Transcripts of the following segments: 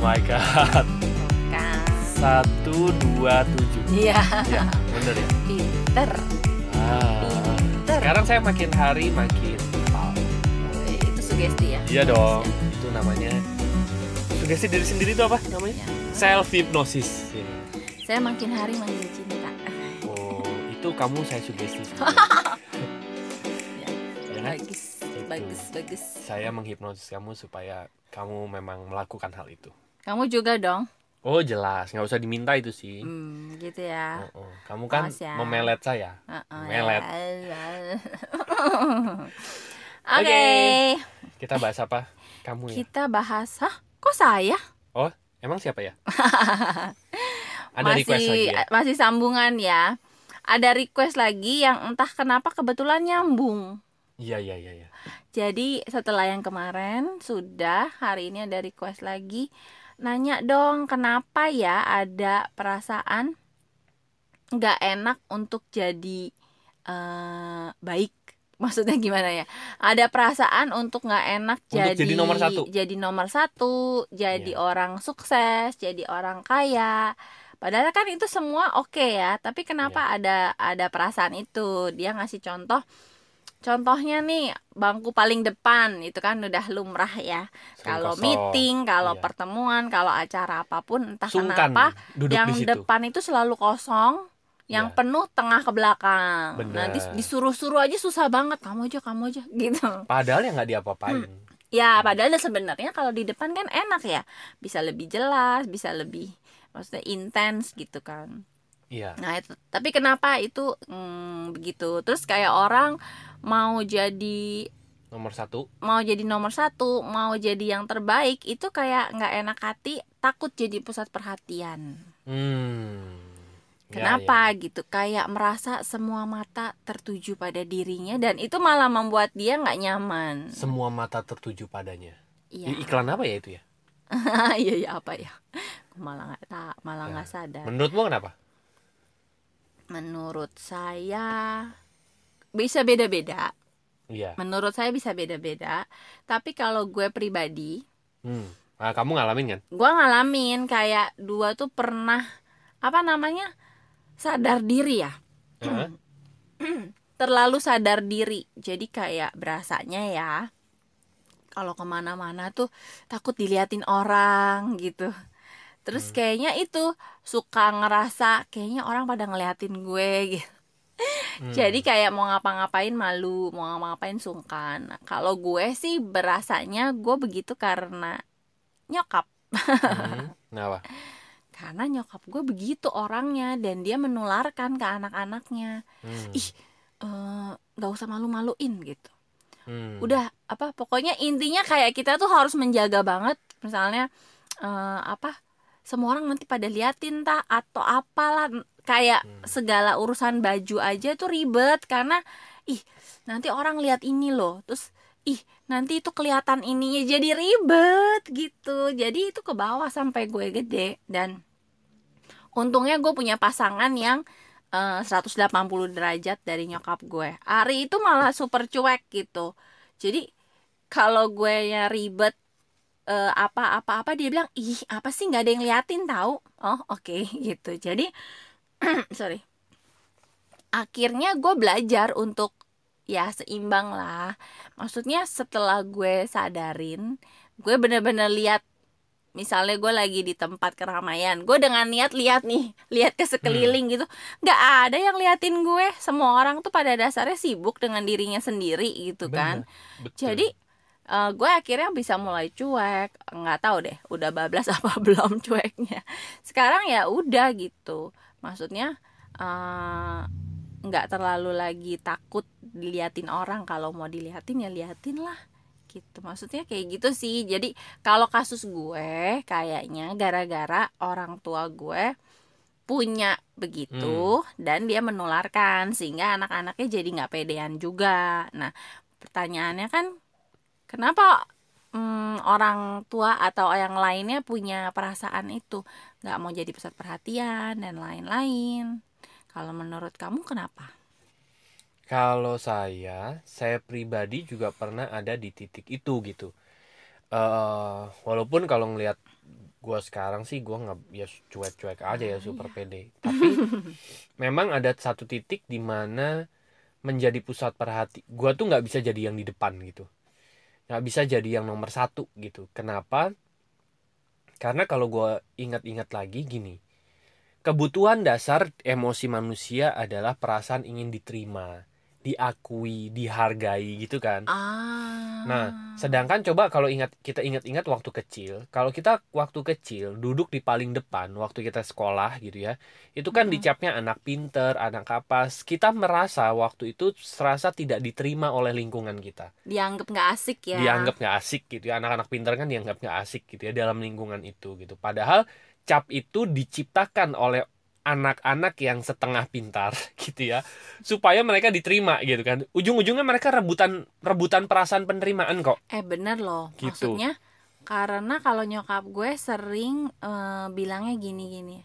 my god. Satu dua tujuh. iya Ya, bener ya. pinter Ah. pinter Sekarang saya makin hari makin paham. itu sugesti ya Iya dong. Itu namanya sugesti diri sendiri itu apa namanya? Ya. Self hypnosis. saya makin hari makin cinta Oh, itu kamu saya sugesti. Ya. Ya bagus Gitu. bagus bagus Saya menghipnotis kamu supaya kamu memang melakukan hal itu. Kamu juga dong Oh jelas, nggak usah diminta itu sih. hmm, gitu ya Oh, oh. Kamu kan Awas ya. memelet saya. Heeh, Melet. ya. Oke, Kita bahas apa? Kamu ya? kita bahas. Hah? Kok saya? Oh, emang siapa ya? Ada masih request lagi ya? masih sambungan ya. Ada request lagi yang entah kenapa kebetulan nyambung. Iya, iya, iya, iya. Jadi setelah yang kemarin sudah hari ini ada request lagi nanya dong kenapa ya ada perasaan nggak enak untuk jadi eh, baik maksudnya gimana ya ada perasaan untuk nggak enak Untuk jadi jadi nomor satu. jadi nomor satu jadi Iya. orang sukses jadi orang kaya padahal kan itu semua oke ya tapi kenapa Iya. ada ada perasaan itu dia ngasih contoh contohnya nih bangku paling depan itu kan udah lumrah ya kalau meeting kalau Iya. pertemuan kalau acara apa pun entah Sungkan kenapa duduk yang depan itu selalu kosong yang Iya. penuh tengah ke belakang Bener. nanti disuruh-suruh aja susah banget kamu aja kamu aja gitu Padahal ya nggak diapa-apain. ya padahal sebenarnya kalau di depan kan enak ya bisa lebih jelas bisa lebih maksudnya intens gitu kan Iya. Nah itu, tapi kenapa itu hmm, begitu? Terus kayak orang mau jadi Nomor satu. mau jadi nomor satu, mau jadi yang terbaik itu kayak nggak enak hati, takut jadi pusat perhatian. Hmm. Ya, Kenapa ya. gitu? Kayak merasa semua mata tertuju pada dirinya dan itu malah membuat dia nggak nyaman. Semua mata tertuju padanya. Iya, I- Iklan apa ya itu ya? iya iya apa ya? Malah nggak tak, malah Ya. nggak sadar. Menurutmu kenapa? Menurut saya bisa beda-beda. Iya. Menurut saya bisa beda-beda. Tapi kalau gue pribadi, Hmm. Nah, kamu ngalamin kan? gue ngalamin kayak dua tuh pernah apa namanya sadar diri ya. Heeh. Terlalu sadar diri. Jadi kayak berasanya ya kalau ke mana-mana tuh takut diliatin orang gitu. Terus kayaknya itu suka ngerasa kayaknya orang pada ngeliatin gue gitu. Hmm. Jadi kayak mau ngapa-ngapain malu, mau ngapa-ngapain sungkan. Nah, kalau gue sih berasanya gue begitu karena nyokap. Hmm. Kenapa? Karena nyokap gue begitu orangnya dan dia menularkan ke anak-anaknya. Hmm. Ih, eh, nggak usah malu-maluin gitu. Hmm. Udah apa? Pokoknya intinya kayak kita tuh harus menjaga banget. Misalnya eh, apa? Semua orang nanti pada liatin tak atau apalah kayak Hmm. segala urusan baju aja tuh ribet karena ih nanti orang lihat ini loh terus ih nanti itu kelihatan ininya jadi ribet gitu. Jadi itu ke bawah sampai gue gede dan untungnya gue punya pasangan yang eh, 180 derajat dari nyokap gue. Ari itu malah super cuek gitu. Jadi kalau gue ya ribet eh, apa apa apa dia bilang ih apa sih? Nggak ada yang liatin tahu oh oke gitu. Jadi sorry. Akhirnya gue belajar untuk ya seimbang lah. Maksudnya setelah gue sadarin gue bener-bener lihat misalnya gue lagi di tempat keramaian gue dengan niat lihat nih lihat ke sekeliling gitu nggak ada yang liatin gue. Semua orang tuh pada dasarnya sibuk dengan dirinya sendiri gitu kan. Bener. Betul. jadi eh, gue akhirnya bisa mulai cuek. Nggak tahu deh udah bablas apa belum cueknya. Sekarang ya udah gitu. Maksudnya eh, nggak terlalu lagi takut diliatin orang. Kalau mau diliatin ya liatin lah gitu. Maksudnya kayak gitu sih. Jadi kalau kasus gue kayaknya gara-gara orang tua gue punya begitu dan dia menularkan sehingga anak-anaknya jadi nggak pedean juga. Nah pertanyaannya kan kenapa mm, orang tua atau yang lainnya punya perasaan itu? Nggak mau jadi pusat perhatian dan lain-lain. Kalau menurut kamu kenapa? Kalau saya, saya pribadi juga pernah ada di titik itu gitu. eh walaupun kalau ngelihat gue sekarang sih gue nggak ya cuek-cuek aja ya super pede. Tapi memang ada satu titik di mana menjadi pusat perhati gue tuh nggak bisa jadi yang di depan gitu nggak bisa jadi yang nomor satu gitu. Kenapa? Karena kalau gue ingat-ingat lagi gini kebutuhan dasar emosi manusia adalah perasaan ingin diterima diakui, dihargai gitu kan. Ah. Nah, sedangkan coba kalau ingat kita ingat-ingat waktu kecil, kalau kita waktu kecil duduk di paling depan waktu kita sekolah gitu ya, itu kan Hmm. dicapnya anak pinter, anak kapas. Kita merasa waktu itu serasa tidak diterima oleh lingkungan kita, dianggap nggak asik ya. dianggap nggak asik gitu ya. Anak-anak pinter kan dianggap nggak asik gitu ya dalam lingkungan itu gitu. Padahal cap itu diciptakan oleh anak-anak yang setengah pintar gitu ya supaya mereka diterima gitu kan ujung-ujungnya mereka rebutan rebutan perasaan penerimaan kok Eh bener loh. Gitu. Maksudnya karena kalau nyokap gue sering eh, bilangnya gini-gini.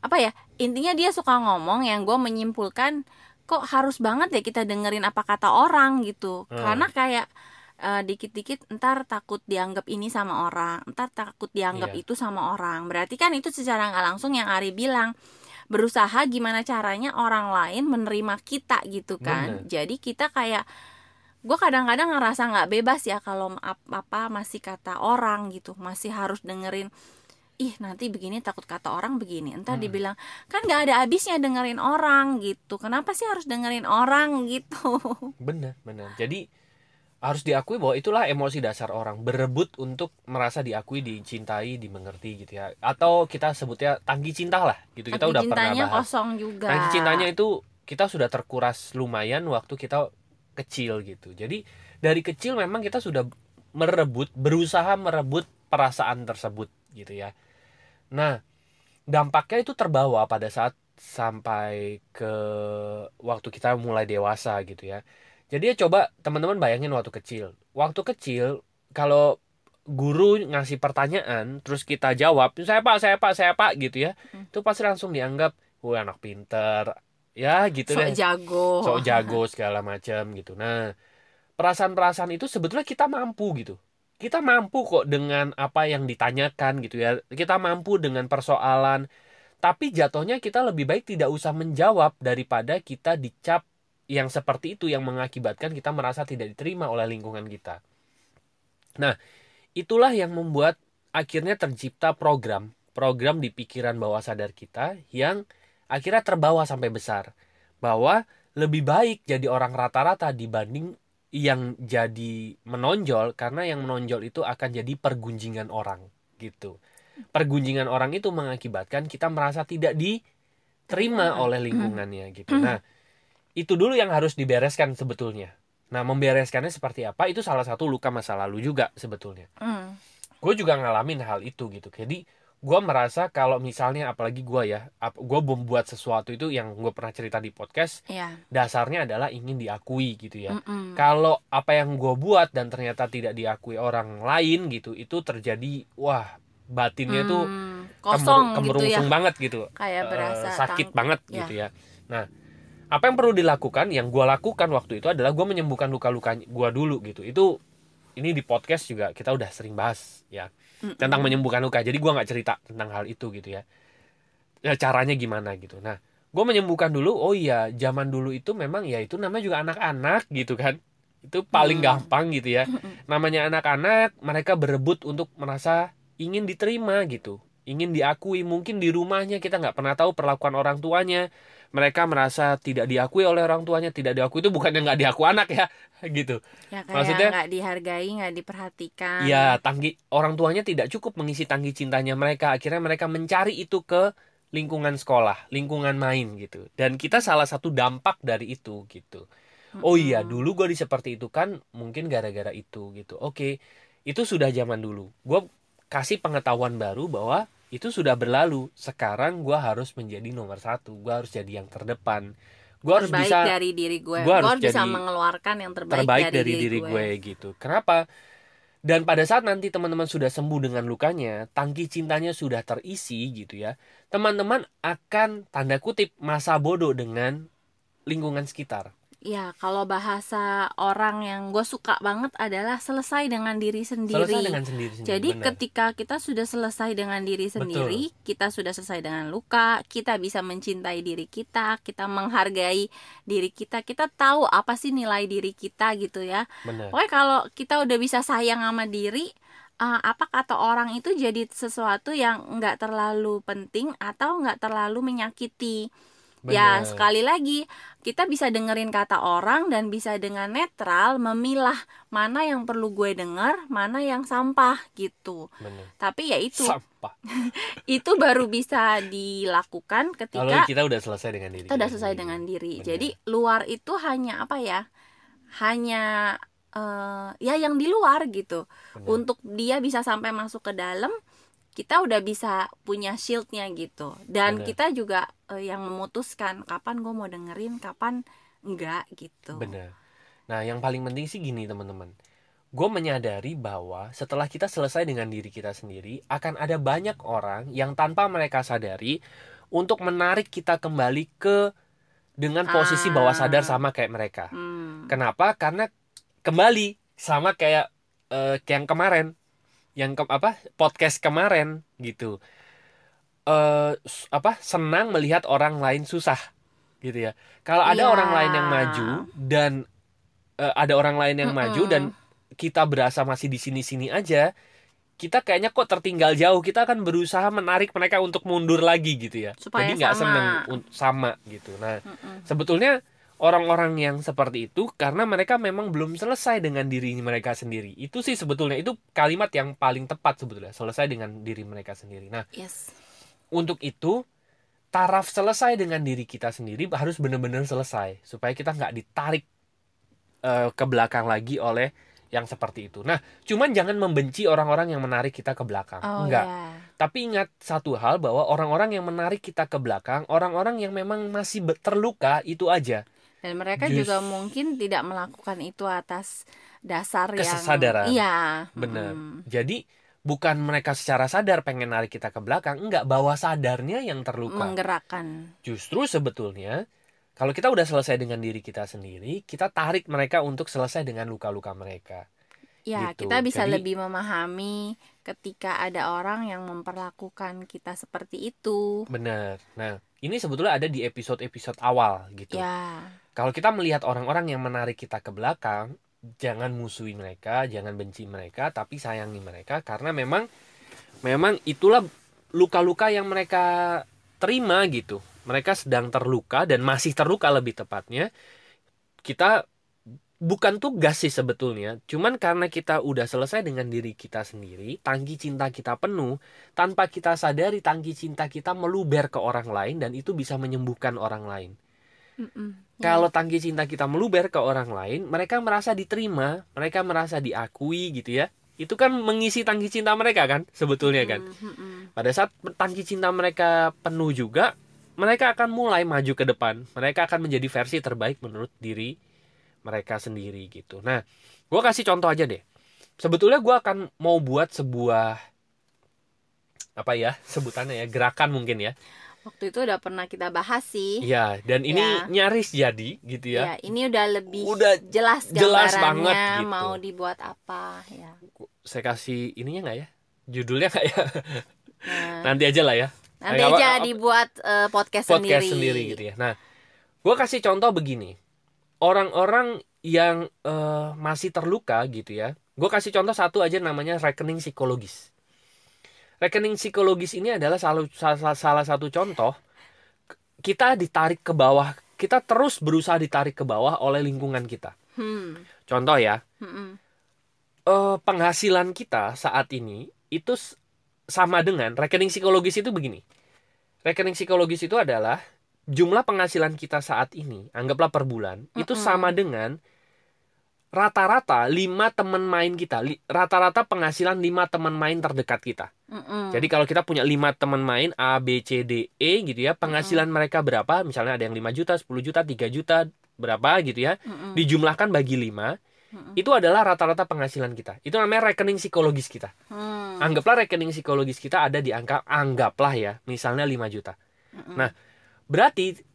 Apa ya? Intinya dia suka ngomong yang gue menyimpulkan kok harus banget ya kita dengerin apa kata orang gitu. Hmm. Karena kayak eh, dikit-dikit ntar takut dianggap ini sama orang, ntar takut dianggap Iya. itu sama orang. Berarti kan itu secara nggak langsung yang Ari bilang berusaha gimana caranya orang lain menerima kita gitu kan. Bener. Jadi kita kayak gue kadang-kadang ngerasa nggak bebas ya kalau ap- apa masih kata orang gitu masih harus dengerin ih nanti begini takut kata orang begini entar Hmm. dibilang kan nggak ada habisnya dengerin orang gitu kenapa sih harus dengerin orang gitu bener bener jadi harus diakui bahwa itulah emosi dasar orang. Berebut untuk merasa diakui dicintai dimengerti gitu ya. Atau kita sebutnya tangki cinta lah gitu. Kita Tangki udah pernah cintanya bahas. kosong juga. Tangki cintanya itu kita sudah terkuras lumayan waktu kita kecil gitu. Jadi dari kecil memang kita sudah merebut berusaha merebut perasaan tersebut gitu ya. Nah dampaknya itu terbawa pada saat sampai ke waktu kita mulai dewasa gitu ya jadi ya coba teman-teman bayangin waktu kecil. Waktu kecil kalau guru ngasih pertanyaan terus kita jawab saya pak saya pak saya pak gitu ya Hmm. itu pasti langsung dianggap wah anak pinter. Ya gitu sok deh. jago. Sok jago segala macam gitu. Nah perasaan-perasaan itu sebetulnya kita mampu gitu. Kita mampu kok dengan apa yang ditanyakan gitu ya. Kita mampu dengan persoalan. Tapi jatuhnya kita lebih baik tidak usah menjawab daripada kita dicap yang seperti itu yang mengakibatkan kita merasa tidak diterima oleh lingkungan kita nah itulah yang membuat akhirnya tercipta program program di pikiran bawah sadar kita yang akhirnya terbawa sampai besar bahwa lebih baik jadi orang rata-rata dibanding yang jadi menonjol karena yang menonjol itu akan jadi pergunjingan orang gitu. Pergunjingan orang itu mengakibatkan kita merasa tidak diterima Terima. oleh lingkungannya gitu. Nah, itu dulu yang harus dibereskan sebetulnya. Nah, membereskannya seperti apa itu salah satu luka masa lalu juga sebetulnya Hmm. gue juga ngalamin hal itu gitu jadi gue merasa kalau misalnya apalagi gue ya gue membuat sesuatu itu yang gue pernah cerita di podcast ya dasarnya adalah ingin diakui gitu ya Mm-mm. kalau apa yang gue buat dan ternyata tidak diakui orang lain gitu itu terjadi wah batinnya tuh Hmm, kosong kemer- gitu ya banget gitu kayak Eh, berasa sakit tang- banget ya. gitu ya nah apa yang perlu dilakukan yang gue lakukan waktu itu adalah gue menyembuhkan luka-luka gue dulu gitu. Itu ini di podcast juga kita udah sering bahas ya tentang menyembuhkan luka. Jadi gue nggak cerita tentang hal itu gitu ya. Ya caranya gimana gitu. Nah gue menyembuhkan dulu oh iya zaman dulu itu memang ya itu namanya juga anak-anak gitu kan. Itu paling Hmm. gampang gitu ya. Namanya anak-anak mereka berebut untuk merasa ingin diterima gitu. Ingin diakui mungkin di rumahnya kita nggak pernah tahu perlakuan orang tuanya mereka merasa tidak diakui oleh orang tuanya tidak diakui itu bukannya nggak diakui anak ya gitu ya kayak maksudnya- nggak dihargai nggak diperhatikan Ya, tanggi orang tuanya tidak cukup mengisi tangki cintanya mereka. Akhirnya mereka mencari itu ke lingkungan sekolah, lingkungan main gitu. Dan kita salah satu dampak dari itu gitu. Oh iya, dulu gue di seperti itu kan mungkin gara-gara itu gitu. Oke, itu sudah zaman dulu. Gue kasih pengetahuan baru bahwa itu sudah berlalu. Sekarang gue harus menjadi nomor satu. Gue harus jadi yang terdepan. Gue harus bisa dari diri gue gua gue harus harus bisa mengeluarkan yang terbaik, terbaik dari, diri gue. gitu. Kenapa? Dan pada saat nanti teman-teman sudah sembuh dengan lukanya, tangki cintanya sudah terisi gitu ya. Teman-teman akan tanda kutip masa bodoh dengan lingkungan sekitar. Ya, kalau bahasa orang yang gue suka banget adalah selesai dengan diri sendiri. Selesai dengan sendiri sendiri. Jadi benar. ketika kita sudah selesai dengan diri sendiri, kita sudah selesai dengan luka, kita bisa mencintai diri kita, kita menghargai diri kita, kita tahu apa sih nilai diri kita gitu ya. benar. Pokoknya kalau kita udah bisa sayang sama diri, eh, apa kata orang itu jadi sesuatu yang nggak terlalu penting atau nggak terlalu menyakiti. Ya Benar. sekali lagi kita bisa dengerin kata orang dan bisa dengan netral memilah mana yang perlu gue denger, mana yang sampah gitu. Benar. Tapi ya itu Sampah. itu baru bisa dilakukan ketika kita udah selesai dengan diri. kita udah selesai dengan diri. Benar. Jadi luar itu hanya apa ya? Hanya eh, ya yang di luar gitu. Benar. Untuk dia bisa sampai masuk ke dalam, kita udah bisa punya shieldnya gitu. Dan Benar. kita juga eh, yang memutuskan kapan gue mau dengerin, kapan enggak gitu. Benar. Nah, yang paling penting sih gini teman-teman. Gue menyadari bahwa setelah kita selesai dengan diri kita sendiri, akan ada banyak orang yang tanpa mereka sadari untuk menarik kita kembali ke dengan posisi Ah. bawah sadar sama kayak mereka. Hmm. Kenapa? Karena kembali sama kayak kayak yang kemarin, yang ke, apa podcast kemarin gitu. Eh s- apa senang melihat orang lain susah gitu ya. Kalau ada Iya. orang lain yang maju dan eh, ada orang lain yang maju Mm-mm. dan kita berasa masih di sini-sini aja, kita kayaknya kok tertinggal jauh. Kita akan berusaha menarik mereka untuk mundur lagi gitu ya. Supaya Jadi nggak seneng sama gitu. Nah, Mm-mm. sebetulnya orang-orang yang seperti itu karena mereka memang belum selesai dengan diri mereka sendiri. Itu sih sebetulnya itu kalimat yang paling tepat sebetulnya, selesai dengan diri mereka sendiri. Nah, Yes. untuk itu taraf selesai dengan diri kita sendiri harus benar-benar selesai supaya kita nggak ditarik eh, ke belakang lagi oleh yang seperti itu. Nah, cuman jangan membenci orang-orang yang menarik kita ke belakang. Oh Enggak. ya. Tapi ingat satu hal bahwa orang-orang yang menarik kita ke belakang, orang-orang yang memang masih terluka itu aja. Dan mereka Just- juga mungkin tidak melakukan itu atas dasar Kesadaran. yang Iya. Bener. mm. Jadi bukan mereka secara sadar pengen narik kita ke belakang, enggak bawah sadarnya yang terluka. Menggerakkan. Justru sebetulnya kalau kita udah selesai dengan diri kita sendiri, kita tarik mereka untuk selesai dengan luka-luka mereka. Ya, Gitu. kita bisa Jadi- lebih memahami ketika ada orang yang memperlakukan kita seperti itu. Benar. Nah, ini sebetulnya ada di episode-episode awal gitu. Ya. Kalau kita melihat orang-orang yang menarik kita ke belakang, jangan musuhi mereka, jangan benci mereka, tapi sayangi mereka karena memang memang itulah luka-luka yang mereka terima gitu. Mereka sedang terluka dan masih terluka lebih tepatnya. Kita bukan tugas sih sebetulnya, cuman karena kita udah selesai dengan diri kita sendiri, tangki cinta kita penuh, tanpa kita sadari tangki cinta kita meluber ke orang lain dan itu bisa menyembuhkan orang lain. Mm-mm. Kalau tangki cinta kita meluber ke orang lain, mereka merasa diterima, mereka merasa diakui gitu ya. Itu kan mengisi tangki cinta mereka kan, sebetulnya kan. Mm, mm-mm. Pada saat tangki cinta mereka penuh juga, mereka akan mulai maju ke depan. Mereka akan menjadi versi terbaik menurut diri mereka sendiri gitu. Nah, gue kasih contoh aja deh. Sebetulnya gue akan mau buat sebuah apa ya sebutannya ya gerakan mungkin ya. Waktu itu udah pernah kita bahas sih. Iya, dan ini Ya. nyaris jadi gitu ya. Ya, ini udah lebih Udah jelas jelas banget gitu. mau dibuat apa ya. saya kasih ininya nggak ya judulnya nggak ya Nah, nanti aja lah ya nanti nggak apa- aja dibuat eh, podcast, podcast sendiri. sendiri gitu ya nah gue kasih contoh begini orang-orang yang eh, masih terluka gitu ya gue kasih contoh satu aja namanya rekening psikologis rekening psikologis ini adalah salah, salah, salah satu contoh kita ditarik ke bawah kita terus berusaha ditarik ke bawah oleh lingkungan kita Hmm. contoh ya mm-mm. eh, penghasilan kita saat ini itu sama dengan rekening psikologis itu begini. Rekening psikologis itu adalah jumlah penghasilan kita saat ini, anggaplah per bulan, itu Mm-mm. sama dengan rata-rata lima teman main kita, rata-rata penghasilan lima teman main terdekat kita. Mm-mm. Jadi kalau kita punya lima teman main A, B, C, D, E gitu ya, penghasilan mereka berapa? Misalnya ada yang 5 juta, 10 juta, 3 juta, berapa gitu ya. Mm-mm. Dijumlahkan bagi 5, Mm-mm. itu adalah rata-rata penghasilan kita. Itu namanya rekening psikologis kita. Hmm. Anggaplah rekening psikologis kita ada di angka anggaplah ya, misalnya 5 juta. Mm-mm. Nah, berarti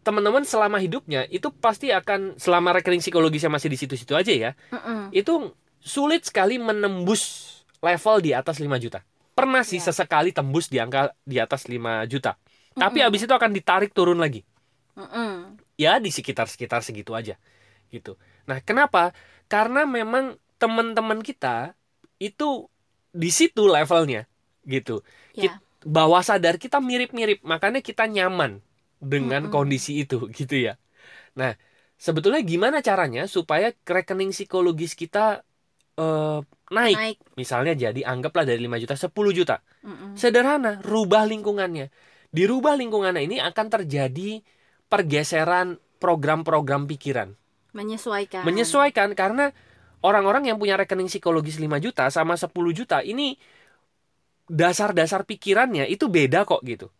teman-teman selama hidupnya itu pasti akan selama rekening psikologisnya masih di situ-situ aja ya Mm-mm. itu sulit sekali menembus level di atas 5 juta pernah sih Ya. sesekali tembus di angka di atas 5 juta tapi Mm-mm. habis itu akan ditarik turun lagi Mm-mm. ya di sekitar-sekitar segitu aja gitu. Nah, kenapa? Karena memang teman-teman kita itu di situ levelnya gitu. Kit- bawah sadar kita mirip-mirip, makanya kita nyaman dengan Mm-mm. kondisi itu gitu ya. Nah, sebetulnya gimana caranya supaya rekening psikologis kita eh, naik? Naik. Misalnya jadi anggaplah dari 5 juta 10 juta. Mm-mm. Sederhana, rubah lingkungannya. Dirubah lingkungannya ini akan terjadi pergeseran program-program pikiran. Menyesuaikan. Menyesuaikan karena orang-orang yang punya rekening psikologis 5 juta sama 10 juta ini dasar-dasar pikirannya itu beda kok gitu.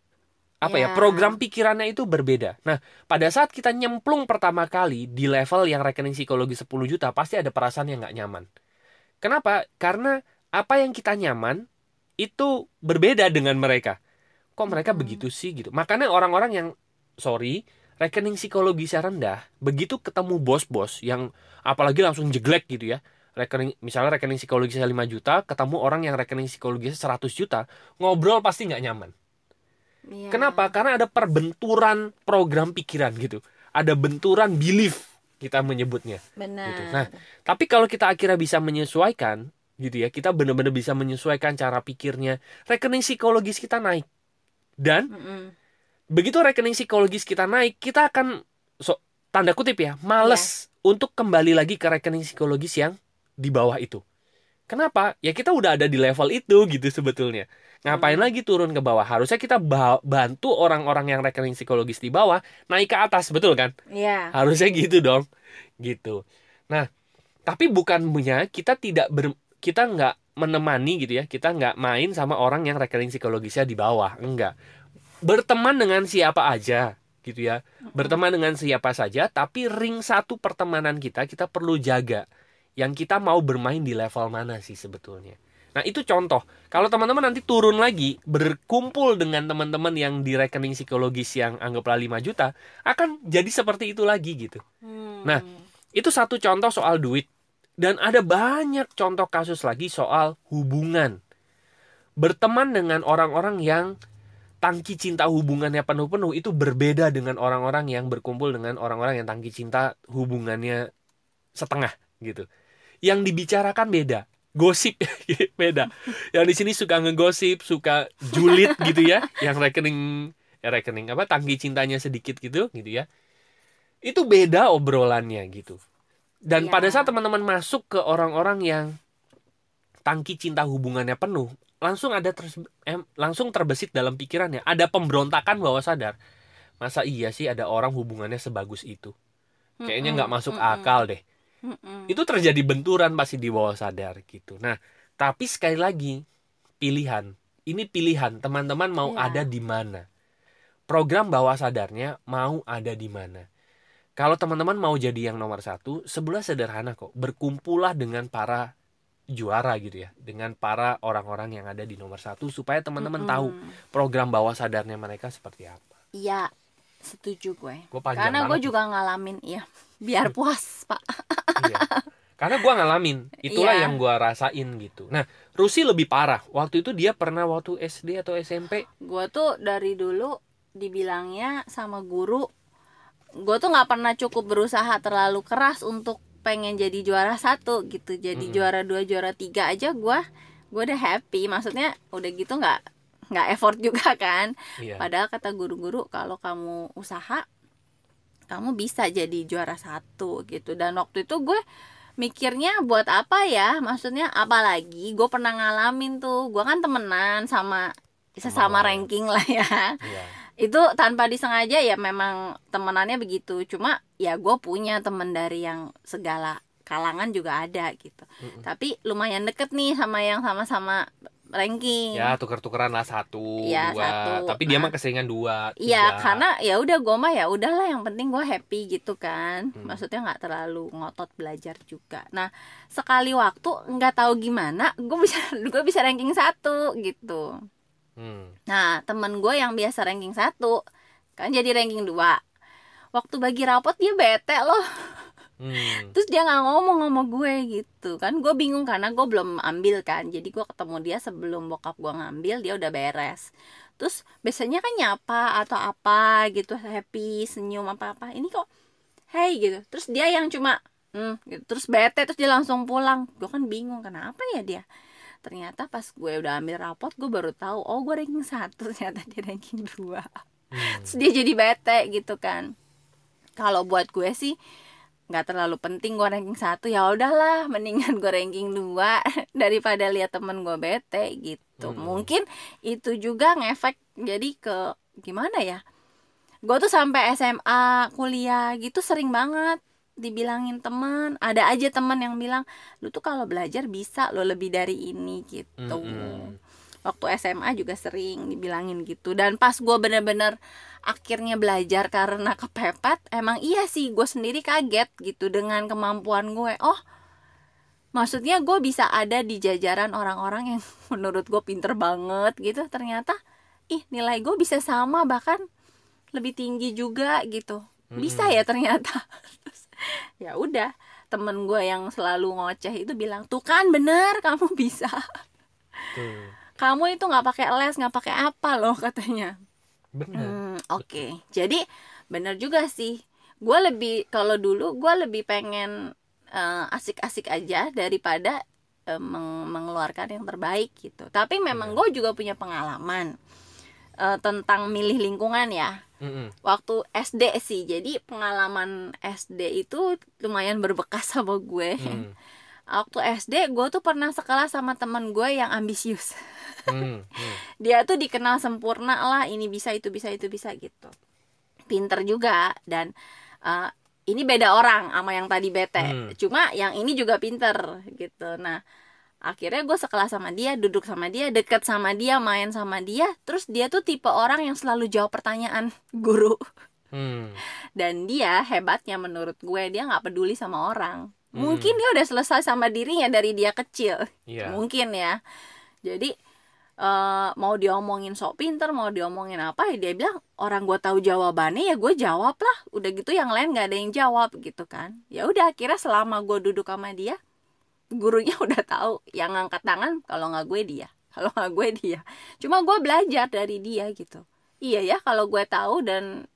Apa ya? Ya. Program pikirannya itu berbeda. Nah, pada saat kita nyemplung pertama kali di level yang rekening psikologis 10 juta pasti ada perasaan yang nggak nyaman. Kenapa? Karena apa yang kita nyaman itu berbeda dengan mereka. Kok mereka Mm-mm. begitu sih gitu. Makanya orang-orang yang sorry, rekening psikologisnya rendah, begitu ketemu bos-bos yang apalagi langsung jeglek gitu ya. Rekening misalnya rekening psikologisnya 5 juta, ketemu orang yang rekening psikologisnya 100 juta, ngobrol pasti nggak nyaman. Iya. Kenapa? Karena ada perbenturan program pikiran gitu. Ada benturan belief kita menyebutnya. Benar. gitu. Nah, Tapi kalau kita akhirnya bisa menyesuaikan gitu ya, kita benar-benar bisa menyesuaikan cara pikirnya, rekening psikologis kita naik. Dan Mm-mm. begitu rekening psikologis kita naik, kita akan so, tanda kutip ya, males untuk kembali lagi ke rekening psikologis yang di bawah itu. Kenapa? Ya kita udah ada di level itu gitu sebetulnya. Ngapain Hmm. lagi turun ke bawah? Harusnya kita ba- bantu orang-orang yang rekening psikologis di bawah naik ke atas, betul kan? Iya. Harusnya gitu dong. Gitu. Nah, tapi bukan punya kita tidak ber, kita nggak menemani gitu ya. Kita nggak main sama orang yang rekening psikologisnya di bawah. Enggak. Berteman dengan siapa aja gitu ya. Berteman dengan siapa saja, tapi ring satu pertemanan kita kita perlu jaga. Yang kita mau bermain di level mana sih sebetulnya. Nah, itu contoh. Kalau teman-teman nanti turun lagi berkumpul dengan teman-teman yang di rekening psikologis yang anggaplah 5 juta, akan jadi seperti itu lagi gitu. Hmm. Nah, Itu satu contoh soal duit. Dan ada banyak contoh kasus lagi soal hubungan. Berteman dengan orang-orang yang tangki cinta hubungannya penuh-penuh itu berbeda dengan orang-orang yang berkumpul dengan orang-orang yang tangki cinta hubungannya setengah gitu. Yang dibicarakan beda, gosip beda. Yang di sini suka ngegosip, suka julid gitu ya, yang rekening ya rekening apa tangki cintanya sedikit gitu gitu ya. Itu beda obrolannya gitu. Dan Iya. pada saat teman-teman masuk ke orang-orang yang tangki cinta hubungannya penuh, langsung ada terus em, langsung terbesit dalam pikirannya, ada pemberontakan bawah sadar. Masa iya sih ada orang hubungannya sebagus itu? Kayaknya nggak masuk akal deh. Mm-mm. Itu terjadi benturan pasti di bawah sadar gitu. Nah, tapi sekali lagi pilihan. Ini pilihan teman-teman mau Iya. ada di mana. Program bawah sadarnya mau ada di mana. Kalau teman-teman mau jadi yang nomor satu, sebelah sederhana kok. Berkumpullah dengan para juara gitu ya, dengan para orang-orang yang ada di nomor satu supaya teman-teman Mm-mm. tahu program bawah sadarnya mereka seperti apa. Iya, setuju gue. Gue Karena gue juga ngalamin, ya. Biar puas, Pak. Iya. Karena gua ngalamin, itulah Iya. yang gua rasain gitu. Nah, Rusi lebih parah. Waktu itu dia pernah waktu SD atau SMP. Gue tuh dari dulu dibilangnya sama guru, gue tuh nggak pernah cukup berusaha terlalu keras untuk pengen jadi juara satu gitu. Jadi Mm-mm. juara dua, juara tiga aja gue, gue udah happy. Maksudnya udah gitu nggak nggak effort juga kan. Iya. Padahal kata guru-guru kalau kamu usaha kamu bisa jadi juara satu gitu dan waktu itu gue mikirnya buat apa ya maksudnya apalagi gue pernah ngalamin tuh gue kan temenan sama sesama Sama. ranking lah ya Iya. itu tanpa disengaja ya memang temenannya begitu cuma ya gue punya temen dari yang segala kalangan juga ada gitu Mm-mm. tapi lumayan deket nih sama yang sama-sama ranking Ya, tuker-tukeran lah satu, Iya, dua. satu. Tapi dia Nah. mah keseringan dua, Iya, karena ya udah gue mah ya udahlah yang penting gue happy gitu kan. Hmm. Maksudnya nggak terlalu ngotot belajar juga. Nah sekali waktu nggak tahu gimana, gue bisa gue bisa ranking satu gitu. Hmm. Nah temen gue yang biasa ranking satu kan jadi ranking dua. waktu bagi rapot dia bete loh Hmm. terus dia nggak ngomong sama gue gitu. Kan gue bingung karena gue belum ambil kan. Jadi gue ketemu dia sebelum bokap gue ngambil dia udah beres. Terus biasanya kan nyapa atau apa gitu happy senyum apa apa ini kok hey gitu. Terus dia yang cuma hmm, gitu. terus bete terus dia langsung pulang. Gue kan bingung kenapa ya dia? Ternyata pas gue udah ambil rapot gue baru tahu oh gue ranking satu ternyata dia ranking dua. Hmm. terus dia jadi bete gitu kan. Kalau buat gue sih nggak terlalu penting gue ranking satu ya udahlah mendingan gue ranking dua daripada lihat temen gue bete gitu Hmm. mungkin itu juga ngefek jadi ke gimana ya gue tuh sampai SMA kuliah gitu sering banget dibilangin teman ada aja teman yang bilang lu tuh kalau belajar bisa lo lebih dari ini gitu Mm-mm. Waktu SMA juga sering dibilangin gitu. Dan pas gue bener-bener akhirnya belajar karena kepepet emang iya sih gue sendiri kaget gitu dengan kemampuan gue. Oh maksudnya gue bisa ada di jajaran orang-orang yang menurut gue pinter banget gitu. Ternyata ih nilai gue bisa sama bahkan lebih tinggi juga gitu. Bisa Mm-mm. ya ternyata. Ya udah temen gue yang selalu ngoceh itu bilang tuh kan bener kamu bisa. Tuh. Kamu itu nggak pakai les nggak pakai apa loh katanya Benar. Hmm, oke jadi bener juga sih gue lebih kalau dulu gue lebih pengen eh, asik-asik aja daripada eh, meng- mengeluarkan yang terbaik gitu tapi memang Iya. gue juga punya pengalaman eh, tentang milih lingkungan ya Mm-mm. waktu SD sih jadi pengalaman SD itu lumayan berbekas sama gue Hmm. Waktu SD gue tuh pernah sekelas sama temen gue yang ambisius Hmm. Hmm. dia tuh dikenal sempurna lah ini bisa itu bisa itu bisa gitu pinter juga dan uh, ini beda orang sama yang tadi bete Hmm. cuma yang ini juga pinter gitu nah akhirnya gue sekelas sama dia duduk sama dia deket sama dia main sama dia terus dia tuh tipe orang yang selalu jawab pertanyaan guru Hmm. dan dia hebatnya menurut gue dia nggak peduli sama orang Hmm. mungkin dia udah selesai sama dirinya dari dia kecil. Iya. mungkin ya. Jadi eh, mau diomongin sok pinter mau diomongin apa ya dia bilang orang gue tahu jawabannya ya gue jawab lah. Udah gitu yang lain nggak ada yang jawab gitu kan. Ya udah akhirnya selama gue duduk sama dia gurunya udah tahu yang ngangkat tangan kalau nggak gue dia kalau nggak gue dia. Cuma gue belajar dari dia gitu. Iya ya kalau gue tahu dan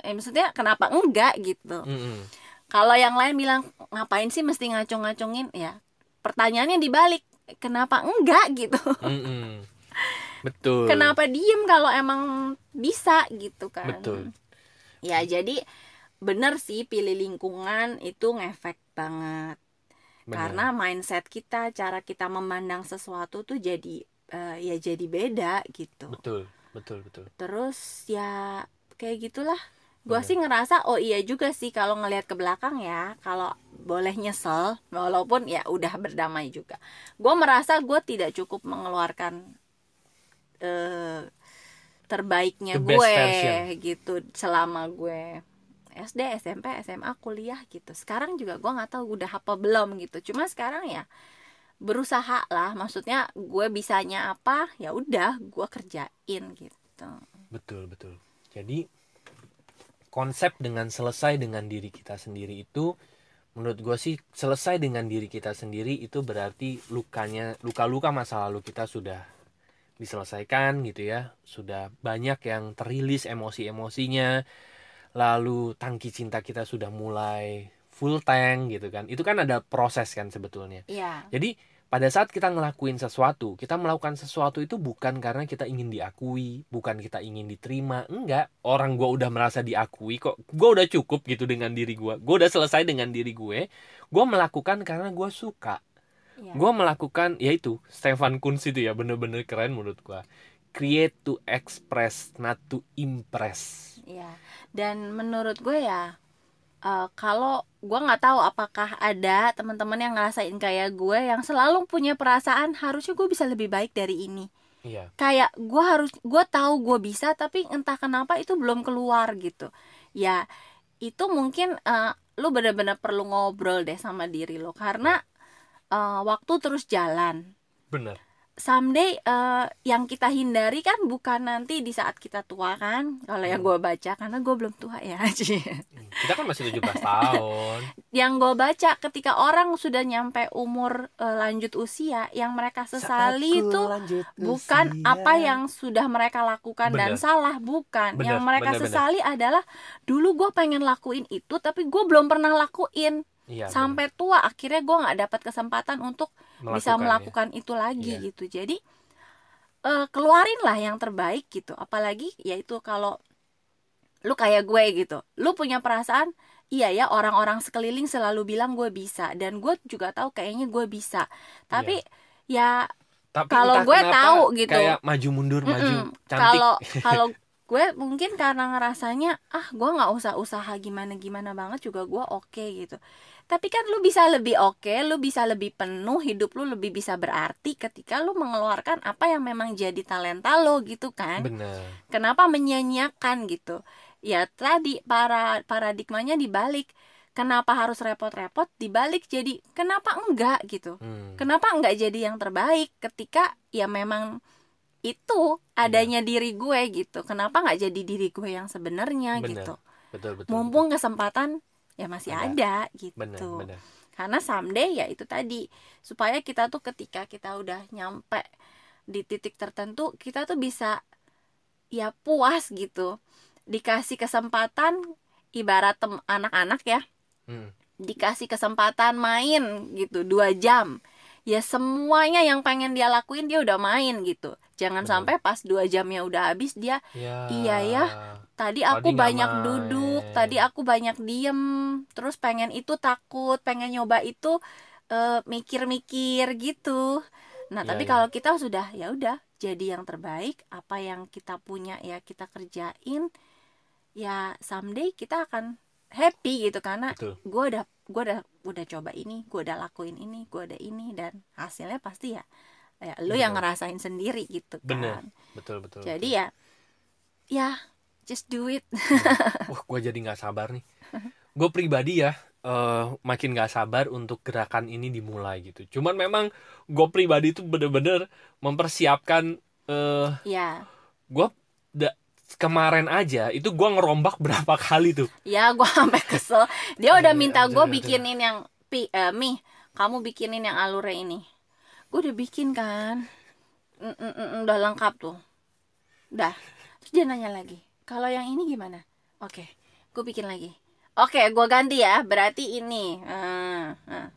eh, maksudnya kenapa enggak gitu. Mm-mm. Kalau yang lain bilang ngapain sih mesti ngacung-ngacungin ya pertanyaannya dibalik kenapa enggak gitu Mm-mm. Betul. kenapa diem kalau emang bisa gitu kan Betul. ya jadi bener sih pilih lingkungan itu ngefek banget Benar. karena mindset kita cara kita memandang sesuatu tuh jadi eh, ya jadi beda gitu betul, betul, betul. terus ya kayak gitulah Bener. sih ngerasa oh iya juga sih kalau ngelihat ke belakang ya kalau boleh nyesel walaupun ya udah berdamai juga. Gua merasa gue tidak cukup mengeluarkan eh terbaiknya The gue gitu selama gue SD SMP SMA kuliah gitu. Sekarang juga gua nggak tahu udah apa belum gitu. Cuma sekarang ya berusaha lah. Maksudnya gue bisanya apa ya udah gue kerjain gitu. Betul, betul. Jadi konsep dengan selesai dengan diri kita sendiri itu menurut gue sih selesai dengan diri kita sendiri itu berarti lukanya luka-luka masa lalu kita sudah diselesaikan gitu ya. Sudah banyak yang terilis emosi-emosinya. Lalu tangki cinta kita sudah mulai full tank gitu kan. Itu kan ada proses kan sebetulnya. Iya, jadi pada saat kita ngelakuin sesuatu, kita melakukan sesuatu itu bukan karena kita ingin diakui, bukan kita ingin diterima, enggak. Orang gua udah merasa diakui kok, gua udah cukup gitu dengan diri gua. Gua udah selesai dengan diri gue. Gua melakukan karena gua suka. iya. Gua melakukan yaitu Stefan Kunz itu ya bener-bener keren menurut gua. Create to express, not to impress. Iya. Dan menurut gue ya eh, kalau gue nggak tahu apakah ada teman-teman yang ngerasain kayak gue yang selalu punya perasaan harusnya gue bisa lebih baik dari ini. Iya, Kayak gue harus gue tahu gue bisa tapi entah kenapa itu belum keluar gitu. Ya itu mungkin eh, lu benar-benar perlu ngobrol deh sama diri lo karena eh, waktu terus jalan. bener. Someday eh, yang kita hindari kan bukan nanti di saat kita tua kan kalau yang Hmm. gue baca karena gue belum tua ya kita kan masih 17 tahun yang gue baca ketika orang sudah nyampe umur eh, lanjut usia yang mereka sesali itu bukan apa yang sudah mereka lakukan dan Bener. salah bukan Bener, yang mereka bener, bener. sesali adalah dulu gue pengen lakuin itu tapi gue belum pernah lakuin iya, sampai tua akhirnya gue nggak dapat kesempatan untuk bisa melakukan itu lagi Iya. gitu. Jadi eh, keluarin lah yang terbaik gitu. Apalagi yaitu kalau lu kayak gue gitu. Lu punya perasaan iya ya orang-orang sekeliling selalu bilang gue bisa dan gue juga tahu kayaknya gue bisa. Tapi ya Tapi kalau gue tahu gitu. kayak maju mundur maju Mm-mm. cantik. Kalau kalau gue mungkin karena ngerasanya ah gue nggak usah usaha gimana gimana banget juga gue oke gitu tapi kan lu bisa lebih oke lu bisa lebih penuh hidup lu lebih bisa berarti ketika lu mengeluarkan apa yang memang jadi talenta lo gitu kan? Bener kenapa menyanyiakan gitu? Ya tadi para paradigmanya dibalik. Kenapa harus repot-repot? Dibalik jadi kenapa enggak gitu? Hmm. kenapa enggak jadi yang terbaik ketika ya memang itu adanya diri gue gitu. Kenapa nggak jadi diri gue yang sebenarnya gitu? Betul betul mumpung kesempatan ya masih Ada. ada gitu. Bener bener karena someday ya itu tadi supaya kita tuh ketika kita udah nyampe di titik tertentu kita tuh bisa ya puas gitu. Dikasih kesempatan ibarat anak-anak ya. Hmm. dikasih kesempatan main gitu dua jam ya semuanya yang pengen dia lakuin dia udah main gitu jangan Bener. sampai pas dua jamnya udah habis dia Ya. Iya ya. tadi Tadi aku nggak banyak main. duduk tadi aku banyak diem terus pengen itu takut pengen nyoba itu eh, mikir-mikir gitu nah Iya, tapi iya. kalau kita sudah ya udah jadi yang terbaik apa yang kita punya ya kita kerjain ya someday kita akan happy gitu karena Betul. gue udah gue udah udah coba ini gue udah lakuin ini gue udah ini dan hasilnya pasti ya ya lu yang Betul. ngerasain sendiri gitu kan. Bener. betul betul jadi ya ya just do it. Wah gue jadi nggak sabar nih. Gue pribadi ya eh, makin nggak sabar untuk gerakan ini dimulai gitu. Cuman memang gue pribadi tuh bener-bener mempersiapkan eh ya gue kemarin aja itu gue ngerombak berapa kali tuh. Ya gue sampai kesel. Dia udah Aduh, minta gue bikinin yang pi eh, mi kamu bikinin yang alure ini. Gue udah bikin kan. Mm, mm, mm, mm, udah lengkap tuh. Udah. Terus dia nanya lagi kalau yang ini gimana? Oke gue bikin lagi. Oke gue ganti ya berarti ini. Ah, ah.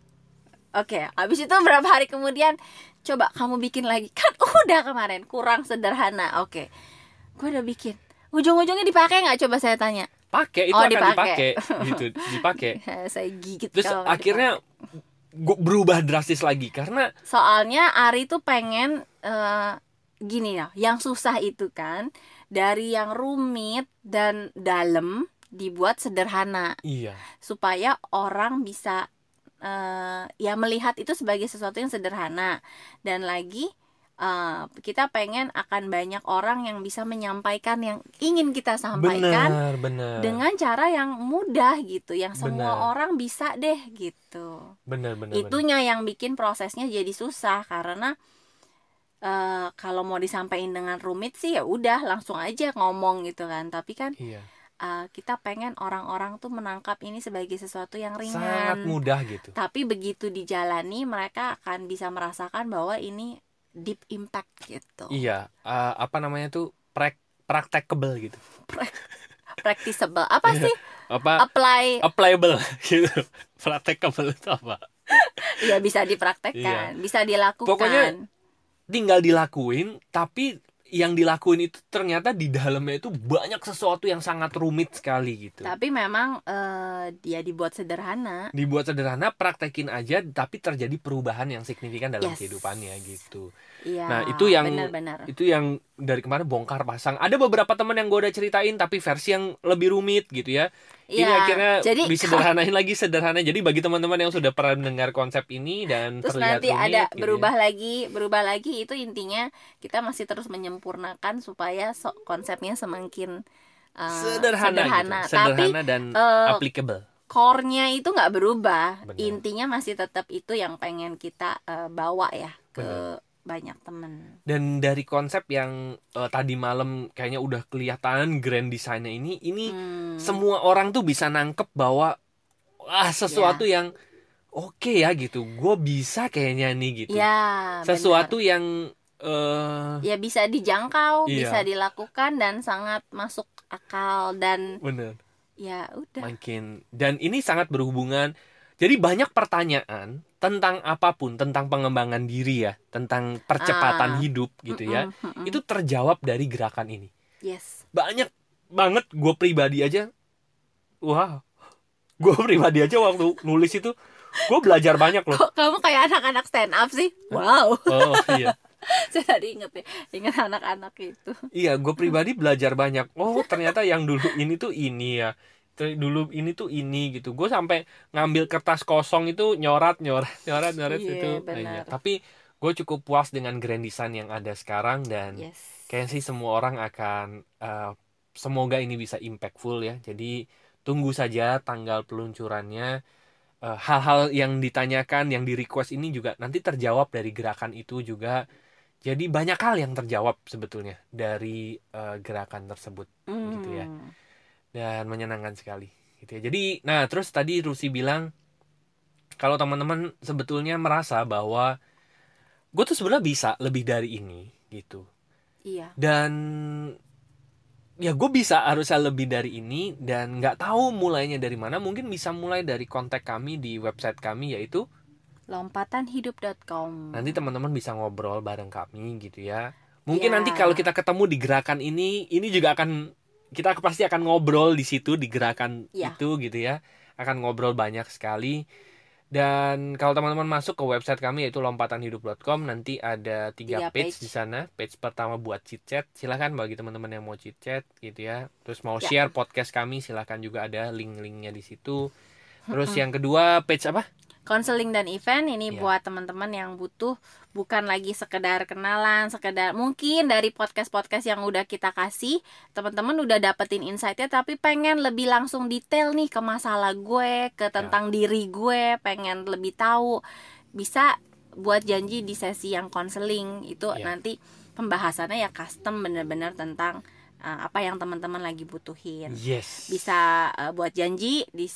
oke habis itu berapa hari kemudian coba kamu bikin lagi. Kan udah kemarin kurang sederhana. Oke gue udah bikin. Ujung-ujungnya dipakai nggak? Coba saya tanya. Pakai itu Oh, akan dipakai. gitu dipakai. Saya gigit terus akhirnya gue berubah drastis lagi karena soalnya Ari tuh pengen eh, gini ya yang susah itu kan dari yang rumit dan dalam dibuat sederhana. Iya. Supaya orang bisa eh, ya melihat itu sebagai sesuatu yang sederhana. Dan lagi eh, kita pengen akan banyak orang yang bisa menyampaikan yang ingin kita sampaikan benar benar. dengan cara yang mudah gitu yang semua Benar. orang bisa deh gitu. Benar benar benar. itunya yang bikin prosesnya jadi susah karena eh, kalau mau disampaikan dengan rumit sih ya udah langsung aja ngomong gitu kan. Tapi kan iya. eh, kita pengen orang-orang tuh menangkap ini sebagai sesuatu yang sangat ringan mudah gitu. Tapi begitu dijalani mereka akan bisa merasakan bahwa ini deep impact gitu. Iya eh, apa namanya tuh prak praktekable gitu. Practicable. Apa Iya. sih? Apa? Apply. Applicable gitu. Praktekable itu apa? Ya bisa dipraktekkan bisa dilakukan. Iya. Pokoknya tinggal dilakuin tapi yang dilakuin itu ternyata di dalamnya itu banyak sesuatu yang sangat rumit sekali gitu. Tapi memang eh, dia dibuat sederhana. Dibuat sederhana praktekin aja tapi terjadi perubahan yang signifikan dalam Yes. kehidupannya gitu. Iya, Nah, itu yang- benar-benar. itu yang dari kemarin bongkar pasang. Ada beberapa teman yang gue udah ceritain tapi versi yang lebih rumit gitu ya ini Iya, akhirnya jadi disederhanain lagi sederhana jadi bagi teman-teman yang sudah pernah mendengar konsep ini dan terus terlihat nanti rumit, ada gitu ya. berubah lagi, berubah lagi itu intinya kita masih terus menyempurnakan supaya so- konsepnya semakin uh, sederhana, sederhana. gitu. sederhana Tapi dan eh, applicable core-nya itu nggak berubah. Benar. Intinya masih tetap itu yang pengen kita uh, bawa ya ke Benar. Banyak temen. Dan dari konsep yang eh, tadi malam kayaknya udah kelihatan grand design-nya ini ini Hmm. semua orang tuh bisa nangkep bahwa wah sesuatu yang oke ya gitu. Gue bisa kayaknya nih gitu. Ya sesuatu yang eh benar. ya bisa dijangkau Iya. bisa dilakukan dan sangat masuk akal dan bener. ya udah. Makin dan ini sangat berhubungan. Jadi banyak pertanyaan tentang apa pun tentang pengembangan diri ya tentang percepatan Ah. hidup gitu ya Mm-mm, mm-mm. itu terjawab dari gerakan ini. Yes. Banyak banget gue pribadi aja wah gue pribadi aja waktu nulis itu gue belajar banyak loh. Kok kamu kayak anak-anak stand up sih? Wow. Oh iya. Saya tadi inget ya inget anak-anak itu. Iya gue pribadi belajar banyak. Oh ternyata yang dulu ini tuh ini ya dulu ini tuh ini gitu. Gue sampai ngambil kertas kosong itu nyorat nyorat nyorat nyorat Iya, itu benar. Iya. tapi gue cukup puas dengan grand design yang ada sekarang dan yes. kayaknya sih semua orang akan eh, semoga ini bisa impactful ya. Jadi tunggu saja tanggal peluncurannya. Eh, hal-hal yang ditanyakan yang di request ini juga nanti terjawab dari gerakan itu juga. Jadi banyak hal yang terjawab sebetulnya dari eh, gerakan tersebut gitu ya. Dan menyenangkan sekali gitu ya. Jadi nah terus tadi Rusi bilang kalau teman-teman sebetulnya merasa bahwa gue tuh sebenarnya bisa lebih dari ini gitu. Iya. Dan ya gue bisa harusnya lebih dari ini dan nggak tahu mulainya dari mana. Mungkin bisa mulai dari kontak kami di website kami yaitu lompatanhidup.com nanti teman-teman bisa ngobrol bareng kami gitu ya. Mungkin Ya. nanti kalau kita ketemu di gerakan ini ini juga akan kita pasti akan ngobrol di situ di gerakan Ya. itu gitu ya akan ngobrol banyak sekali dan kalau teman-teman masuk ke website kami yaitu lompatanhidup.com nanti ada tiga, Tiga page, page. di sana page pertama buat chit chat silahkan bagi teman-teman yang mau chit chat gitu ya terus mau Ya. share podcast kami silahkan juga ada link-linknya di situ terus yang kedua page apa konseling dan event ini Iya. buat teman-teman yang butuh bukan lagi sekedar kenalan, sekedar mungkin dari podcast-podcast yang udah kita kasih, teman-teman udah dapetin insight-nya tapi pengen lebih langsung detail nih ke masalah gue, ke tentang diri gue, pengen lebih tahu. Bisa buat janji di sesi yang konseling itu Iya. nanti pembahasannya ya custom bener-bener tentang uh, apa yang teman-teman lagi butuhin yes bisa uh, buat janji di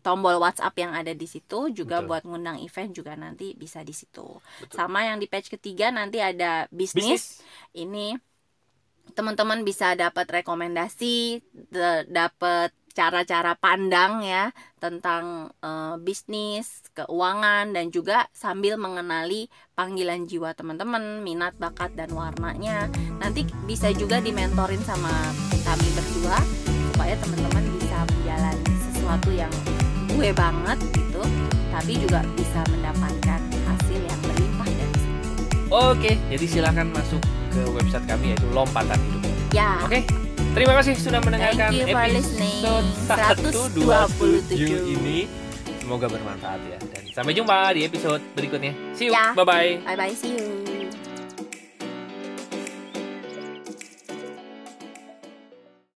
tombol WhatsApp yang ada di situ juga Betul. buat ngundang event juga nanti bisa di situ. Betul. Sama yang di page ketiga nanti ada bisnis. bisnis Ini teman-teman bisa dapat rekomendasi, dapat cara-cara pandang ya tentang eh, bisnis, keuangan dan juga sambil mengenali panggilan jiwa teman-teman, minat, bakat dan warnanya. Nanti bisa juga dimentorin sama kami berdua supaya teman-teman bisa menjalani sesuatu yang gue banget gitu, tapi juga bisa mendapatkan hasil yang berlimpah dari situ. Oke, jadi silakan masuk ke website kami yaitu Lompatan Hidup. Ya. Oke, terima kasih sudah mendengarkan episode listening. 127 ini. Semoga bermanfaat ya. Dan sampai jumpa di episode berikutnya. See you. Ya. Bye bye. Bye bye, see you.